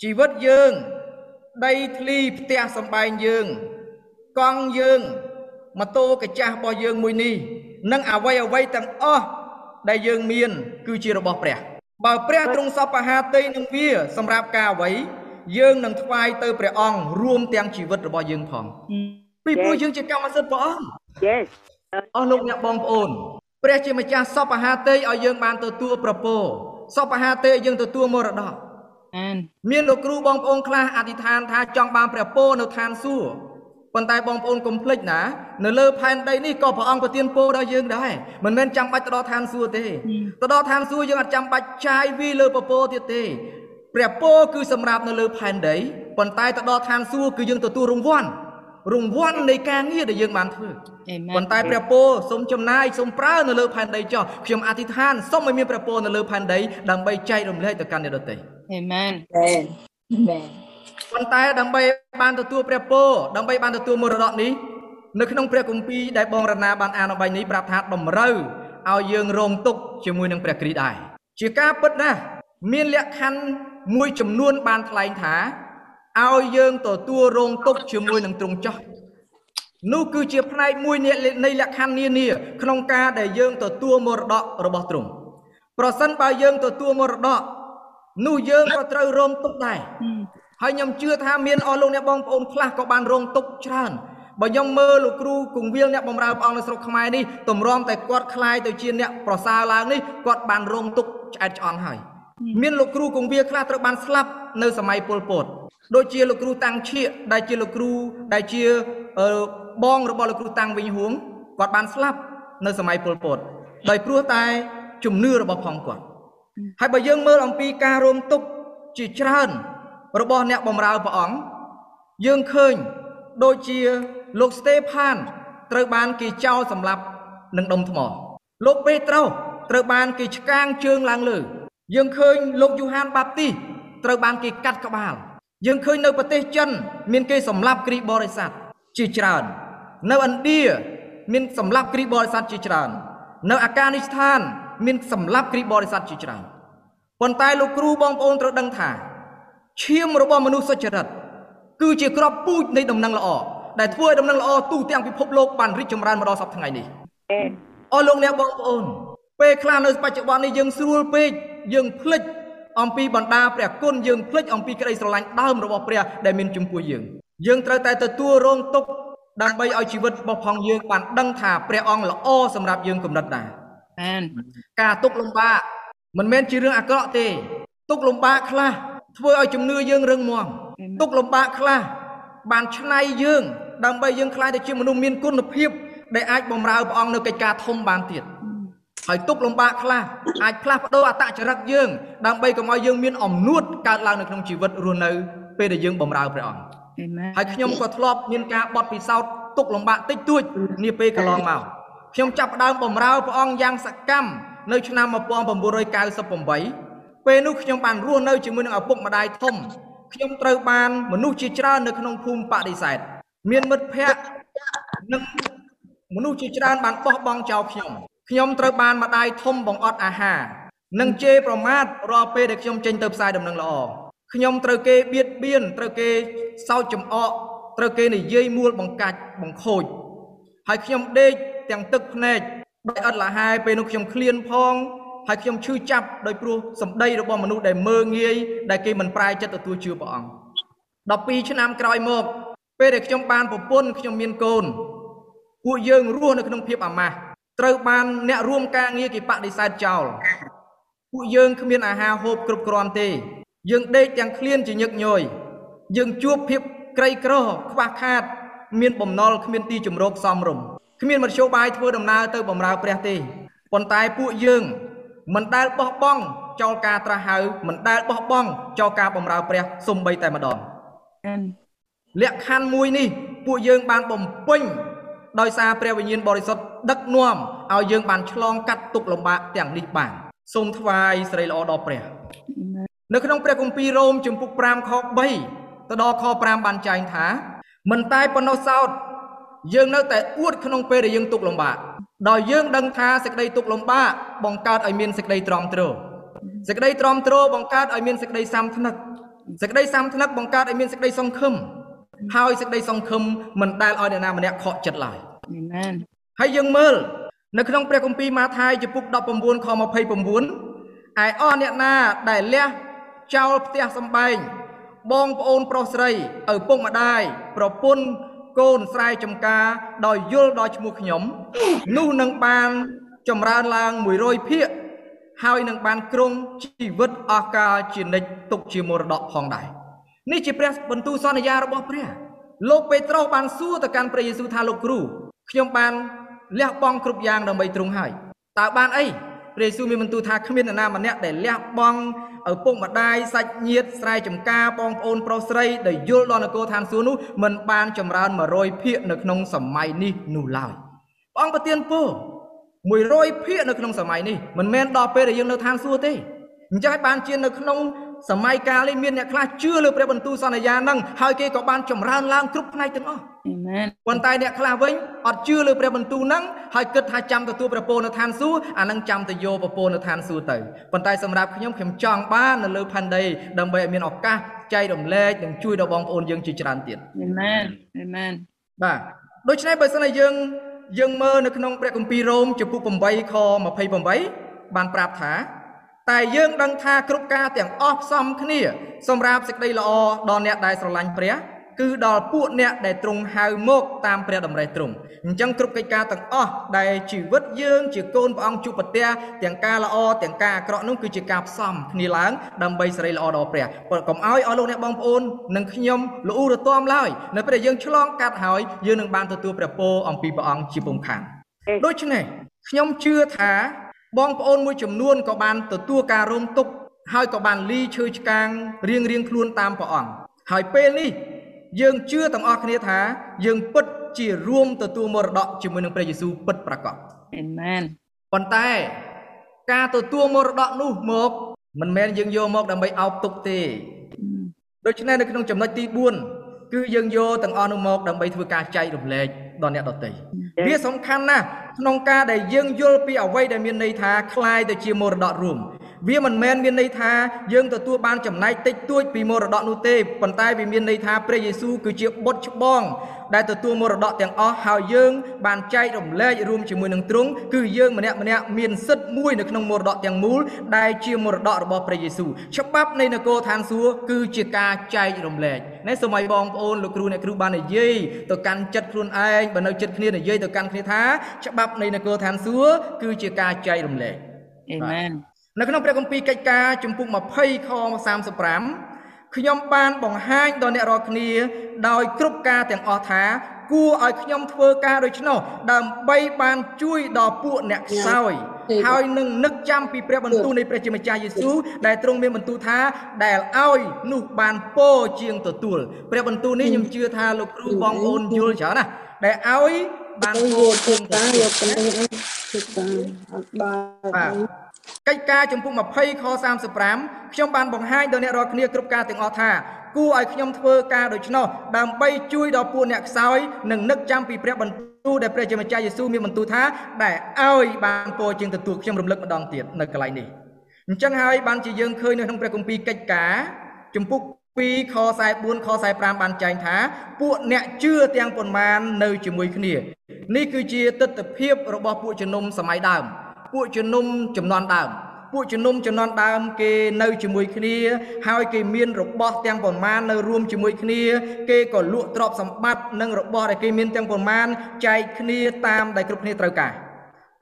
ជីវិតយើង ដីធ្លីផ្ទះសំបែងយើង កង់យើងម៉ូតូកាចាស់របស់យើងមួយនេះនិងអ្វីអ្វីទាំងអស់ដែលយើងមាន គឺជារបស់ព្រះ បើព្រះទ្រង់សពហាតីនឹងវា សម្រាប់ការអ្វីយើងនឹងថ្វាយទៅព្រះអង្គរួមទាំងជីវិតរបស់យើងផងពីព្រោះយើងជាកម្មសិទ្ធិព្រះអង្គ Yes អស់លោកអ្នកបងប្អូនព្រះជាម្ចាស់សពហាតីឲ្យយើងបានទទួលប្រពោសពហាតីឲ្យយើងទទួលមរតកអានមានលោកគ្រូបងប្អូនខ្លះអធិដ្ឋានថាចង់បានព្រះពរនៅឋានសួគ៌ ប៉ុន្តែបងប្អូនកុំភ្លេចណា នៅលើផែនដីនេះក៏ព្រះអង្គប្រទានពរដល់យើងដែរមិនមែនចាំបាច់ទៅដល់ឋានសួគ៌ទេទៅដល់ឋានសួគ៌យើងអត់ចាំបាច់ចាយវីលើពពរទៀតទេព្រះពរគឺសម្រាប់នៅលើផែនដីប៉ុន្តែទៅដល់ឋានសួគ៌គឺយើងទទួលរង្វាន់រង្វាន់នៃការងារដែលយើងបានធ្វើអេមែនប៉ុន្តែព្រះពរសូមចំណាយសូមប្រើនៅលើផែនដីចោះខ្ញុំអធិដ្ឋានសូមឲ្យមានព្រះពរនៅលើផែនដីដើម្បីចែករំលែកទៅកាន់អ្នកដទៃអេមែន Amen. Amen. ប៉ុន្តែដើម្បីបានទទួលព្រះពរដើម្បីបានទទួលមរតកនេះនៅក្នុងព្រះគម្ពីរដែលបងរណាបានអានអំបញ្ញនេះប្រាប់ថាតម្រូវឲ្យយើងរងទុក្ខជាមួយនឹងព្រះគ្រីស្ទដែរជាការពិតណាស់មានលក្ខខណ្ឌមួយចំនួនបានថ្លែងថាឲ្យយើងទទួលរងទុក្ខជាមួយនឹងទ្រង់ចោះនោះគឺជាផ្នែកមួយនៃនៃលក្ខខណ្ឌនានាក្នុងការដែលយើងទទួលមរតករបស់ទ្រង់ប្រសិនបើយើងទទួលមរតកនោះយើងក៏ត្រូវរងទុក្ខដែរ ហើយខ្ញុំជឿថាមានអស់លោកអ្នកបងប្អូនខ្លះក៏បានរងទុក្ខច្រើនបើខ្ញុំមើលលោកគ្រូគង្វាលអ្នកបម្រើព្រះអង្គនៅស្រុកខ្មែរនេះតម្រាំតែគាត់คล้ายទៅជាអ្នកប្រសើរឡើងនេះគាត់បានរងទុក្ខឆ្អែតឆ្អន់ហើយមានលោកគ្រូគង្វាលខ្លះត្រូវបានស្លាប់នៅសម័យពលពតដូចជាលោកគ្រូតាំងឈៀកដែលជាលោកគ្រូដែលជាអឺបងរបស់លោកគ្រូតាំងវិញហួងគាត់បានស្លាប់នៅសម័យពលពតដោយព្រោះតែជំនឿរបស់ផងគាត់ ហើយបើយើងមើលអំពីការរងទុក្ខជាច្រើន របស់អ្នកបម្រើព្រះអង្គយើងឃើញដូចជាលោកស្តេផានត្រូវបានគេចោលសម្លាប់នឹងដុំថ្មលោកពេត្រុសត្រូវបានគេឆ្កាងជើងឡើងលើយើងឃើញលោកយូហានបាបទីសត្រូវបានគេកាត់ក្បាល យើងឃើញនៅប្រទេសចិន មានគេសម្លាប់គ្រីស្ទបរិស័ទជាច្រើន នៅឥណ្ឌាមានសម្លាប់គ្រីស្ទបរិស័ទជាច្រើន នៅអាហ្គានីស្ថាន មានសម្លាប់គ្រីស្ទបរិស័ទជាច្រើនប៉ុន្តែលោកគ្រូបងប្អូនត្រូវដឹងថា ឈាមរបស់មនុស្សសុចរិតគឺជាក្របពូជនៃដំណឹងល្អដែលធ្វើឲ្យដំណឹងល្អទូទាំងពិភពលោកបានរីកចម្រើនមកដល់សប្តាហ៍ថ្ងៃនេះ Amen. អស់លោកអ្នកបងប្អូនពេលខ្លះនៅបច្ចុប្បន្ននេះយើងស្រួលពេកយើងភ្លេចអំពីបណ្ដាព្រះគុណយើងភ្លេចអំពីក្តីស្រឡាញ់ដើមរបស់ព្រះដែលមានចំពោះយើងយើងត្រូវតែទទួលរងទុក្ខដើម្បីឲ្យជីវិតរបស់ផងយើងបានដឹងថាព្រះអង្គល្អសម្រាប់យើងគំនិតដែរអានការទុកលំបាកមិនមែនជារឿងអាក្រក់ទេ ទុកលំបាកខ្លះ ធ្វើឲ្យជំនឿយើងរឹងមាំទុកលំបាកខ្លះបានឆ្នៃយើង ដើម្បីយើងខ្លាយទៅជាមនុស្សមានគុណភាព ដែលអាចបម្រើព្រះអង្គនៅកិច្ចការធំបានទៀតហើយទុកលំបាកខ្លះអាចផ្លាស់ប្ដូរអត្តចរិតយើង ដើម្បីកុំឲ្យយើងមានអំនួតកើតឡើងនៅក្នុងជីវិតរស់នៅ ពេលដែលយើងបម្រើព្រះអង្គអេមែនហើយខ្ញុំក៏ធ្លាប់មានការបត់ពិសោធន៍ទុកលំបាកតិចតួចនាពេលកន្លងមកខ្ញុំចាប់ផ្ដើមបម្រើព្រះអង្គយ៉ាងសកម្មនៅឆ្នាំ1998 ពេលនោះខ្ញុំបានរស់នៅជាមួយនឹងឪពុកម្ដាយធំខ្ញុំត្រូវបានមនុស្សជាច្រើននៅក្នុងភូមិបដិសេធមានមិត្តភ័ក្តិនិងមនុស្សជាច្រើនបានបោះបង់ចោលខ្ញុំខ្ញុំត្រូវបានម្ដាយធំបង្អត់អាហារនិងជេរប្រមាថរាល់ពេលដែលខ្ញុំចេញទៅផ្សាយដំណឹងល្អខ្ញុំត្រូវគេបៀតបៀនត្រូវគេសោចចំអកត្រូវគេនិយាយមួលបង្កាច់បង្ខូចហើយខ្ញុំដេកទាំងទឹកភ្នែកដោយឥតលះហែពេលនោះខ្ញុំឃ្លានផង ហើយខ្ញុំឈឺចាប់ដោយព្រោះសម្ដីរបស់មនុស្សដែលមើងងាយដែលគេមិនប្រែចិត្តទទួលជឿព្រះអង្គ12ឆ្នាំក្រោយមកពេលដែលខ្ញុំបានប្រពន្ធខ្ញុំមានកូនពួកយើងរស់នៅក្នុងភាពអាម៉ាស់ត្រូវបានអ្នករួមការងារគេបដិសេធចោលពួកយើងគ្មានអាហារហូបគ្រប់គ្រាន់ទេ យើងដេកទាំងឃ្លានជាញឹកញយយើងជួបភាពក្រីក្រខ្វះខាត មានបំណុលគ្មានទីជំរកសមរម្យគ្មានមធ្យោបាយធ្វើដំណើរទៅបម្រើព្រះទេប៉ុន្តែពួកយើង មិនដែលបោះបង់ចោលការត្រាស់ហៅមិនដែលបោះបង់ចោលការបម្រើព្រះសំបីតែម្ដងអានលក្ខខណ្ឌមួយនេះពួកយើងបានបំពេញដោយសារព្រះវិញ្ញាណបរិសុទ្ធដឹកនាំឲ្យយើងបានឆ្លងកាត់ទុក្ខលំបាកទាំងនេះបានសូមថ្វាយស្រីល្អដល់ព្រះនៅក្នុងព្រះគម្ពីររ៉ូមជំពូក5ខ3ទៅដល់ខ5បានចែងថា មិនតែប៉ុណ្ណោះសោតយើងនៅតែអួតក្នុងពេលដែលយើងទុក្ខលំបាក ដោយយើងដឹងថាសេចក្តីទុក្ខលំបាកបង្កើតឲ្យមានសេចក្តីទ្រាំទ្រសេចក្តីទ្រាំទ្របង្កើតឲ្យមានសេចក្តីសាមថ្នឹកសេចក្តីសាមថ្នឹកបង្កើតឲ្យមានសេចក្តីសង្ឃឹមហើយសេចក្តីសង្ឃឹមមិនដែលឲ្យអ្នកណាម្នាក់ខកចិត្តឡើយអេមែនហើយយើងមើលនៅក្នុងព្រះគម្ពីរម៉ាថាយចំពុក19ខ29ឯអស់អ្នកណាដែលលះចោលផ្ទះសំបែងបងប្អូនប្រុសស្រីឪពុកម្ដាយប្រពន្ធ កូនស្រែចំការដោយយល់ដល់ឈ្មោះខ្ញុំ នោះនឹងបានចម្រើនឡើង100ភាគហើយនឹងបានគ្រងជីវិតអស់កលជានិច្ចទុកជាមរតកផងដែរនេះជាព្រះបន្ទូលសន្យារបស់ព្រះ លោកពេត្រុសបានសួរទៅកាន់ព្រះយេស៊ូវថាលោកគ្រូខ្ញុំបានលះបង់គ្រប់យ៉ាងដើម្បីទ្រង់ហើយតើបានអី ព្រះយេស៊ូវមានបន្ទូលថាគ្មាននរណាម្នាក់ដែលលះបង់ឪពុកម្ដាយសាច់ញាតិស្រែចម្ការបងប្អូនប្រុសស្រីដែលយល់ដល់នគរឋានសួគ៌នោះមិនបានចម្រើន100ភាគនៅក្នុងសម័យនេះនោះឡើយព្រះអង្គប្រទានពរ100ភាគនៅក្នុងសម័យនេះមិនមែនដល់ពេលដែលយើងនៅឋានសួគ៌ទេអញ្ចឹងឲ្យបានជានៅក្នុងសម័យកាលនេះមានអ្នកខ្លះជឿលើព្រះបន្ទូលសន្យាហ្នឹងហើយគេក៏បានចម្រើនឡើងគ្រប់ផ្នែកទាំងអស់អាមែន ប៉ុន្តែអ្នកខ្លះវិញអត់ជឿលើព្រះបន្ទូលហ្នឹងហើយគិតថាចាំទទួលព្រះពរនៅឋានសួគ៌អាហ្នឹងចាំទៅយកព្រះពរនៅឋានសួគ៌ទៅប៉ុន្តែសម្រាប់ខ្ញុំខ្ញុំចង់បាននៅលើផែនដីដើម្បីឲ្យមានឱកាសចែករំលែកនិងជួយដល់បងប្អូនយើងជាច្រើនទៀតអាមែនអាមែនបាទដូច្នេះបើសិនជាយើងយើងមើលនៅក្នុងព្រះគម្ពីររ៉ូមចំពុក8ខ28បានប្រាប់ថាតែយើងដឹងថាគ្រប់ការទាំងអស់ផ្សំគ្នា សម្រាប់សេចក្តីល្អដល់អ្នកដែលស្រឡាញ់ព្រះ គឺដល់ពួកអ្នកដែលទ្រង់ហៅមកតាមព្រះតម្រិះទ្រង់អញ្ចឹងគ្រប់កិច្ចការទាំងអស់ដែលជីវិតយើងជាកូនព្រះអង្គជួបប្រទះទាំងការល្អទាំងការអាក្រក់នោះគឺជាការផ្សំគ្នាឡើងដើម្បីសេរីល្អដល់ព្រះប៉ុន្តែកុំឲ្យអស់លោកអ្នកបងប្អូននិងខ្ញុំល្អូរទាំឡើយនៅពេលដែលយើងឆ្លងកាត់ហើយយើងនឹងបានទទួលព្រះពរអំពីព្រះអង្គជាពុំខានដូច្នេះខ្ញុំជឿថាបងប្អូនមួយចំនួនក៏បានទទួលការរងទុក្ខហើយក៏បានលីឈើឆ្កាងរៀងរៀងខ្លួនតាមព្រះអង្គហើយពេលនេះ យើងជឿទាំងអស់គ្នាថា យើងពិតជារួមទទួលមរតកជាមួយនឹងព្រះយេស៊ូវពិតប្រាកដអាមែនប៉ុន្តែការទទួលមរតកនោះមកមិនមែនយើងយកមកដើម្បីអោបទុកទេដូច្នេះនៅក្នុងចំណុចទី4គឺយើងយកទាំងអស់នោះមកដើម្បីធ្វើការចែករំលែកដល់អ្នកដទៃវាសំខាន់ណាស់ក្នុងការដែលយើងយល់ពីអ្វីដែលមានន័យថាคล้ายទៅជាមរតករួម វាមិនមែនមានន័យថាយើងទទួលបានចំណែកតិចតួចពីមរតកនោះទេប៉ុន្តែវាមានន័យថាព្រះយេស៊ូវគឺជាបុត្រច្បងដែលទទួលមរតកទាំងអស់ហើយយើងបានចែករំលែករួមជាមួយនឹងទ្រង់គឺយើងម្នាក់ម្នាក់មានសិទ្ធិមួយនៅក្នុងមរតកទាំងមូលដែលជាមរតករបស់ព្រះយេស៊ូវច្បាប់នៃនគរឋានសួគ៌គឺជាការចែករំលែកនេះសូមឲ្យបងប្អូនលោកគ្រូអ្នកគ្រូបាននិយាយទៅកាន់ចិត្តខ្លួនឯងបើនៅចិត្តគ្នានិយាយទៅកាន់គ្នាថាច្បាប់នៃនគរឋានសួគ៌គឺជាការចែករំលែកអេមែន នៅក្នុងព្រះគម្ពីរកិច្ចការជំពូក20ខ35ខ្ញុំបានបង្ហាញដល់អ្នករាល់គ្នា ដោយគ្រប់ការទាំងអស់ថា គួរឲ្យខ្ញុំធ្វើការដូច្នោះដើម្បីបានជួយដល់ពួកអ្នកខ្សោយហើយនឹងនឹកចាំពីព្រះបន្ទូលនៃព្រះជាម្ចាស់យេស៊ូវដែលទ្រង់មានបន្ទូលថាដែលឲ្យនោះបានពោជាងទទួលព្រះបន្ទូលនេះខ្ញុំជឿថាលោកគ្រូបងប្អូនយល់ច្រើនណាដែលឲ្យបានពោជាងទទួលយកទៅអត់បាន កិច្ចការចំពុក20ខ35ខ្ញុំបានបង្ហាញដល់អ្នករាល់គ្នាគ្រប់ការទាំងអស់ថាគួរឲ្យខ្ញុំធ្វើការដូច្នោះដើម្បីជួយដល់ពួកអ្នកខ្សោយនិងនឹកចាំពីព្រះបន្ទូលដែលព្រះជាម្ចាស់យេស៊ូវមានបន្ទូលថាដែលឲ្យបានពោជាងទទួលខ្ញុំរំលឹកម្ដងទៀតនៅកន្លែងនេះអញ្ចឹងហើយបានជាយើងឃើញនៅក្នុងព្រះគម្ពីរកិច្ចការចំពុក2ខ44ខ45បានចែងថា ពួកអ្នកជឿទាំងប៉ុន្មាននៅជាមួយគ្នា នេះគឺជាទស្សនវិជ្ជារបស់ពួកជំនុំសម័យដើម ពួកជំនុំចំនួនដើមពួកជំនុំចំនួនដើមគេនៅជាមួយគ្នា ហើយគេមានរបស់ទាំងប៉ុន្មាននៅរួមជាមួយគ្នា គេក៏លក់ទ្រព្យសម្បត្តិនិងរបស់ដែលគេមានទាំងប៉ុន្មានចែកគ្នាតាមដែលគ្រប់គ្នាត្រូវការ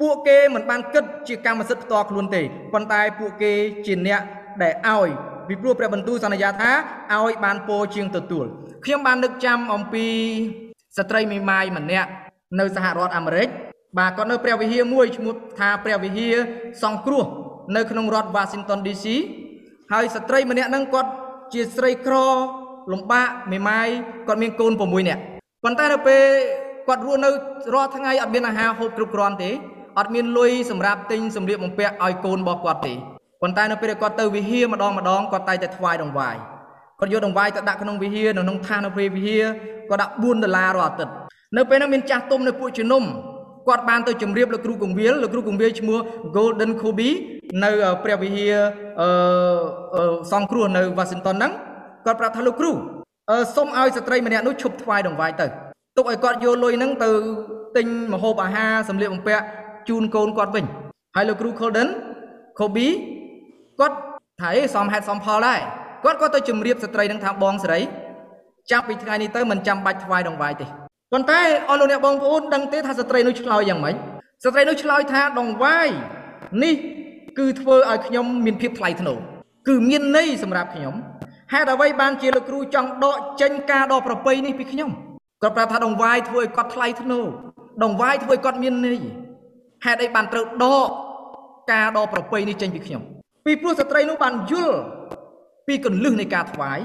ពួកគេមិនបានគិតជាកម្មសិទ្ធិផ្ទាល់ខ្លួនទេប៉ុន្តែពួកគេជាអ្នកដែលឲ្យពីព្រោះព្រះបន្ទូលសន្យាថាឲ្យបានពោជាងទទួលខ្ញុំបាននឹកចាំអំពីស្ត្រីមេម៉ាយម្នាក់នៅសហរដ្ឋអាមេរិក បាទគាត់នៅព្រះវិហារមួយឈ្មោះថាព្រះវិហារសង្គ្រោះនៅក្នុងរដ្ឋ Washington DC ហើយស្ត្រីម្នាក់ហ្នឹងគាត់ជាស្រីក្រលំបាកមេម៉ាយគាត់មានកូន6នាក់ប៉ុន្តែនៅពេលគាត់រស់នៅរាល់ថ្ងៃអត់មានអាហារហូបគ្រប់គ្រាន់ទេអត់មានលុយសម្រាប់ទិញសម្លៀកបំពាក់ឲ្យកូនរបស់គាត់ទេប៉ុន្តែនៅពេលគាត់ទៅវិហារម្ដងម្ដងគាត់តែតែថ្វាយដង្វាយគាត់យកដង្វាយទៅដាក់ក្នុងវិហារនៅក្នុងឋាននៅពេលវិហារគាត់ដាក់4ដុល្លាររាល់អាទិត្យនៅពេលនោះមានចាស់ទុំនៅពួកជំនុំ គាត់បានទៅជម្រាបលោកគ្រូកងវិលលោកគ្រូកងវិលឈ្មោះ Golden Kobe នៅព្រះវិហារអឺសង្គ្រោះនៅ Washington ហ្នឹងគាត់ប្រាប់ថាលោកគ្រូអឺសុំឲ្យស្ត្រីម្នាក់នោះឈប់ថ្វាយដង្វាយទៅទុកឲ្យគាត់យកលុយហ្នឹងទៅទិញម្ហូបអាហារសម្លៀកបំពាក់ជូនកូនគាត់វិញហើយលោកគ្រូ Golden Kobe គាត់ថាអេសមហេតុសមផលដែរគាត់ក៏ទៅជម្រាបស្ត្រីនឹងថាបងស្រីចាប់ពីថ្ងៃនេះទៅមិនចាំបាច់ថ្វាយដង្វាយទេ ប៉ុន្តែអស់លោកអ្នកបងប្អូនដឹងទេថាស្ត្រីនោះឆ្លើយយ៉ាងម៉េចស្ត្រីនោះឆ្លើយថាដងវាយនេះគឺធ្វើឲ្យខ្ញុំមានភាពថ្លៃថ្នូរគឺមានន័យសម្រាប់ខ្ញុំហេតុអ្វីបានជាលោកគ្រូចង់ដកចេញការដកប្រពៃនេះពីខ្ញុំគាត់ប្រាប់ថាដងវាយធ្វើឲ្យគាត់ថ្លៃថ្នូរដងវាយធ្វើឲ្យគាត់មានន័យហេតុអីបានត្រូវដកការដកប្រពៃនេះចេញពីខ្ញុំពីព្រោះស្ត្រីនោះបានយល់ពីកលឹះនៃការថ្វាយ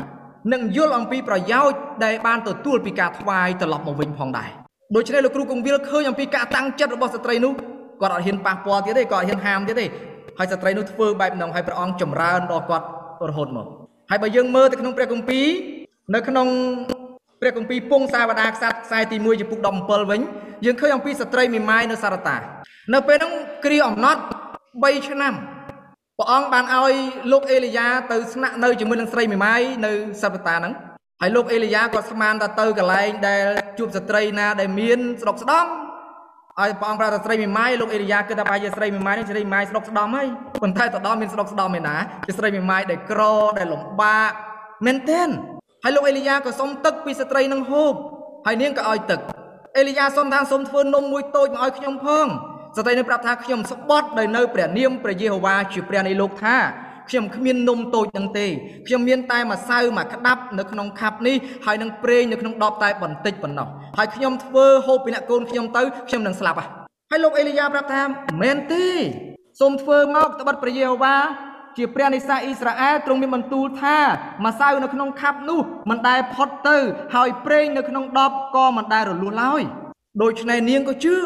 និងយល់អំពីប្រយោជន៍ដែលបានទទួលពីការថ្វាយត្រឡប់មកវិញផងដែរដូច្នេះលោកគ្រូគង្វាលឃើញអំពីការតាំងចិត្តរបស់ស្ត្រីនោះគាត់អត់ហ៊ានប៉ះពាល់ទៀតទេគាត់អត់ហ៊ានហាមទៀតទេហើយស្ត្រីនោះធ្វើបែបហ្នឹងហើយព្រះអង្គចម្រើនដល់គាត់រហូតមកហើយបើយើងមើលទៅក្នុងព្រះគម្ពីរនៅក្នុងព្រះគម្ពីរពងសាវតាខ្សត្រខ្សែទី1ចំពុក17វិញយើងឃើញអំពីស្ត្រីមីម៉ាយនៅសារតា នៅពេលហ្នឹងគ្រាអំណត់3ឆ្នាំ ព្រះអង្គបានឲ្យលោកអេលីយ៉ាទៅស្នាក់នៅជាមួយនឹងស្រីមីម៉ាយនៅសាវតាហ្នឹងហើយលោកអេលីយ៉ាក៏ស្មានថាទៅកន្លែងដែលជួបស្ត្រីណាដែលមានស្រុកស្ដំហើយព្រះអង្គប្រាប់ថាស្រីមីម៉ាយលោកអេលីយ៉ាគិតថាប្រហែលជាស្រីមីម៉ាយនេះស្រីមីម៉ាយស្រុកស្ដំហើយប៉ុន្តែទៅដល់មានស្រុកស្ដំឯណាជាស្រីមីម៉ាយដែលក្រដែលលំបាកមែនទែនហើយលោកអេលីយ៉ាក៏សុំទឹកពីស្ត្រីនឹងហូបហើយនាងក៏ឲ្យទឹកអេលីយ៉ាសុំថាសុំធ្វើនំមួយតូចមកឲ្យខ្ញុំផង ស្ត្រីនឹងប្រាប់ថាខ្ញុំស្បត់ដោយនៅព្រះនាមព្រះយេហូវ៉ាជាព្រះនៃលោកថាខ្ញុំគ្មាននំតូចនឹងទេខ្ញុំមានតែម្សៅមួយក្តាប់នៅក្នុងខាប់នេះហើយនឹងប្រេងនៅក្នុងដបតែបន្តិចប៉ុណ្ណោះហើយខ្ញុំធ្វើហូបពីអ្នកកូនខ្ញុំទៅខ្ញុំនឹងស្លាប់ហើយលោកអេលីយ៉ាប្រាប់ថាមែនទេសូមធ្វើមកត្បិតព្រះយេហូវ៉ាជាព្រះនៃសាសអ៊ីស្រាអែលទ្រង់មានបន្ទូលថាម្សៅនៅក្នុងខាប់នោះមិនដែលផុតទៅ ហើយប្រេងនៅក្នុងដបក៏មិនដែលរលួសឡើយដូច្នេះនាងក៏ជឿ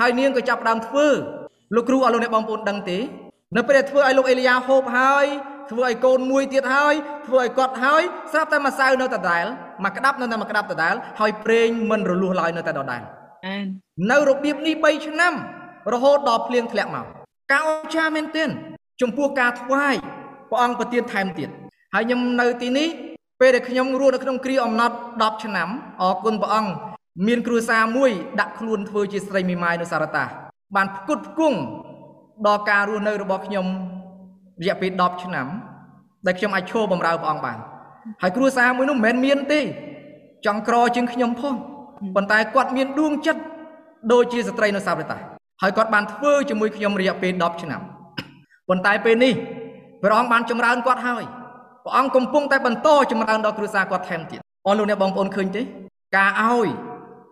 ហើយនាងក៏ចាប់ផ្ដើមធ្វើលោកគ្រូឲ្យលោកអ្នកបងប្អូនដឹងទេ នៅពេលដែលធ្វើឲ្យលោកអេលីយ៉ាហូបហើយធ្វើឲ្យកូនមួយទៀតហើយធ្វើឲ្យគាត់ហើយស្រាប់តែម្សៅនៅដដែលមកក្តាប់នៅតែមកក្តាប់ដដែលហើយប្រេងមិនរលួសឡើយនៅតែដដែលនៅរបៀបនេះ3ឆ្នាំរហូតដល់ភ្លៀងធ្លាក់មកការអស្ចារ្យមែនទែនចំពោះការថ្វាយព្រះអង្គប្រទានថែមទៀតហើយខ្ញុំនៅទីនេះពេលដែលខ្ញុំរស់នៅក្នុងគ្រាអំណត់10ឆ្នាំអរគុណព្រះអង្គ មានគ្រួសារមួយដាក់ខ្លួនធ្វើជាស្រីមីម៉ាយនៅសារតាបានផ្គត់ផ្គង់ដល់ការរស់នៅរបស់ខ្ញុំរយៈពេល10ឆ្នាំដែលខ្ញុំអាចឈរបម្រើព្រះអង្គបានហើយគ្រួសារមួយនោះមិនមែនមានទេចង់ក្រជាងខ្ញុំផងប៉ុន្តែគាត់មានដួងចិត្តដូចជាស្ត្រីនៅសាវតាហើយគាត់បានធ្វើជាមួយខ្ញុំរយៈពេល10ឆ្នាំប៉ុន្តែពេលនេះព្រះអង្គបានចម្រើនគាត់ហើយព្រះអង្គកំពុងតែបន្តចម្រើនដល់គ្រួសារគាត់ថែមទៀតអស់លោកអ្នកបងប្អូនឃើញទេ ការឲ្យ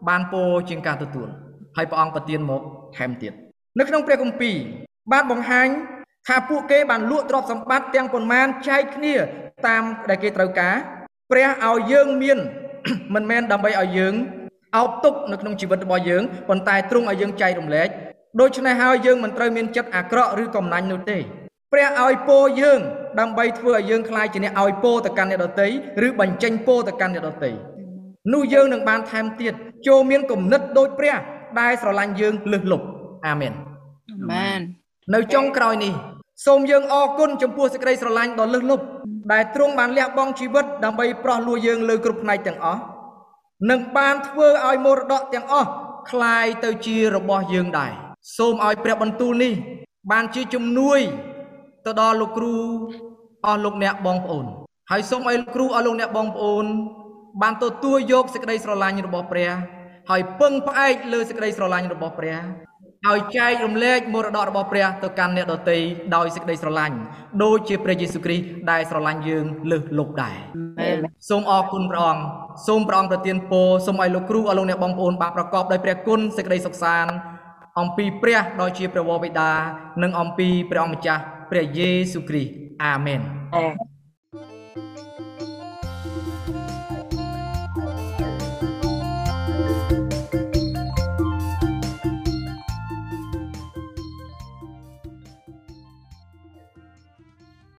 បានពោជាងការទទួលហើយព្រះអង្គប្រទានមកថែមទៀតនៅក្នុងព្រះគម្ពីរបានបង្ហាញថាពួកគេបានលក់ទ្រព្យសម្បត្តិទាំងប៉ុន្មានចែកគ្នា តាមដែលគេត្រូវការព្រះឲ្យយើងមានមិនមែនដើម្បីឲ្យយើងអោបទុកនៅក្នុងជីវិតរបស់យើងប៉ុន្តែទ្រង់ឲ្យយើងចែករំលែកដូច្នេះហើយយើងមិនត្រូវមានចិត្តអាក្រក់ឬកំណាញ់នោះទេព្រះឲ្យពោយើងដើម្បីធ្វើឲ្យយើងខ្លាចជាអ្នកឲ្យពោទៅកាន់អ្នកដទៃឬបញ្ចេញពោទៅកាន់អ្នកដទៃនោះយើងនឹងបានថែមទៀត ចូលមានគំនិតដូចព្រះដែលស្រឡាញ់យើងលឹះលប់អាមែនអាមែននៅចុងក្រោយនេះសូមយើងអរគុណចំពោះសេចក្តីស្រឡាញ់ដ៏លឹះលប់ដែលទ្រង់បានលះបង់ជីវិតដើម្បីប្រោះលួយើងលើគ្រប់ផ្នែកទាំងអស់និងបានធ្វើឲ្យមរតកទាំងអស់คล้ายទៅជារបស់យើងដែរសូមឲ្យព្រះបន្ទូលនេះ បានជាជំនួយទៅដល់លោកគ្រូអស់លោកអ្នកបងប្អូនហើយសូមឲ្យលោកគ្រូអស់លោកអ្នកបងប្អូន បានទទួលយកសេចក្តីស្រឡាញ់របស់ព្រះ ហើយពឹងផ្អែកលើសេចក្តីស្រឡាញ់របស់ព្រះឲ្យចែករំលែកមរតករបស់ព្រះទៅកាន់អ្នកដទៃដោយសេចក្តីស្រឡាញ់ដូចជាព្រះយេស៊ូវគ្រីស្ទដែលស្រឡាញ់យើងលើសលប់ដែរសូមអរគុណព្រះអង្គសូមព្រះអង្គប្រទានពរសូមឲ្យលោកគ្រូឲ្យលោកអ្នកបងប្អូនបានប្រកបដោយព្រះគុណសេចក្តីសុខសាន្តអំពីព្រះដ៏ជាព្រះវរបិតានិងអំពីព្រះអង្គម្ចាស់ព្រះយេស៊ូវគ្រីស្ទអាមែន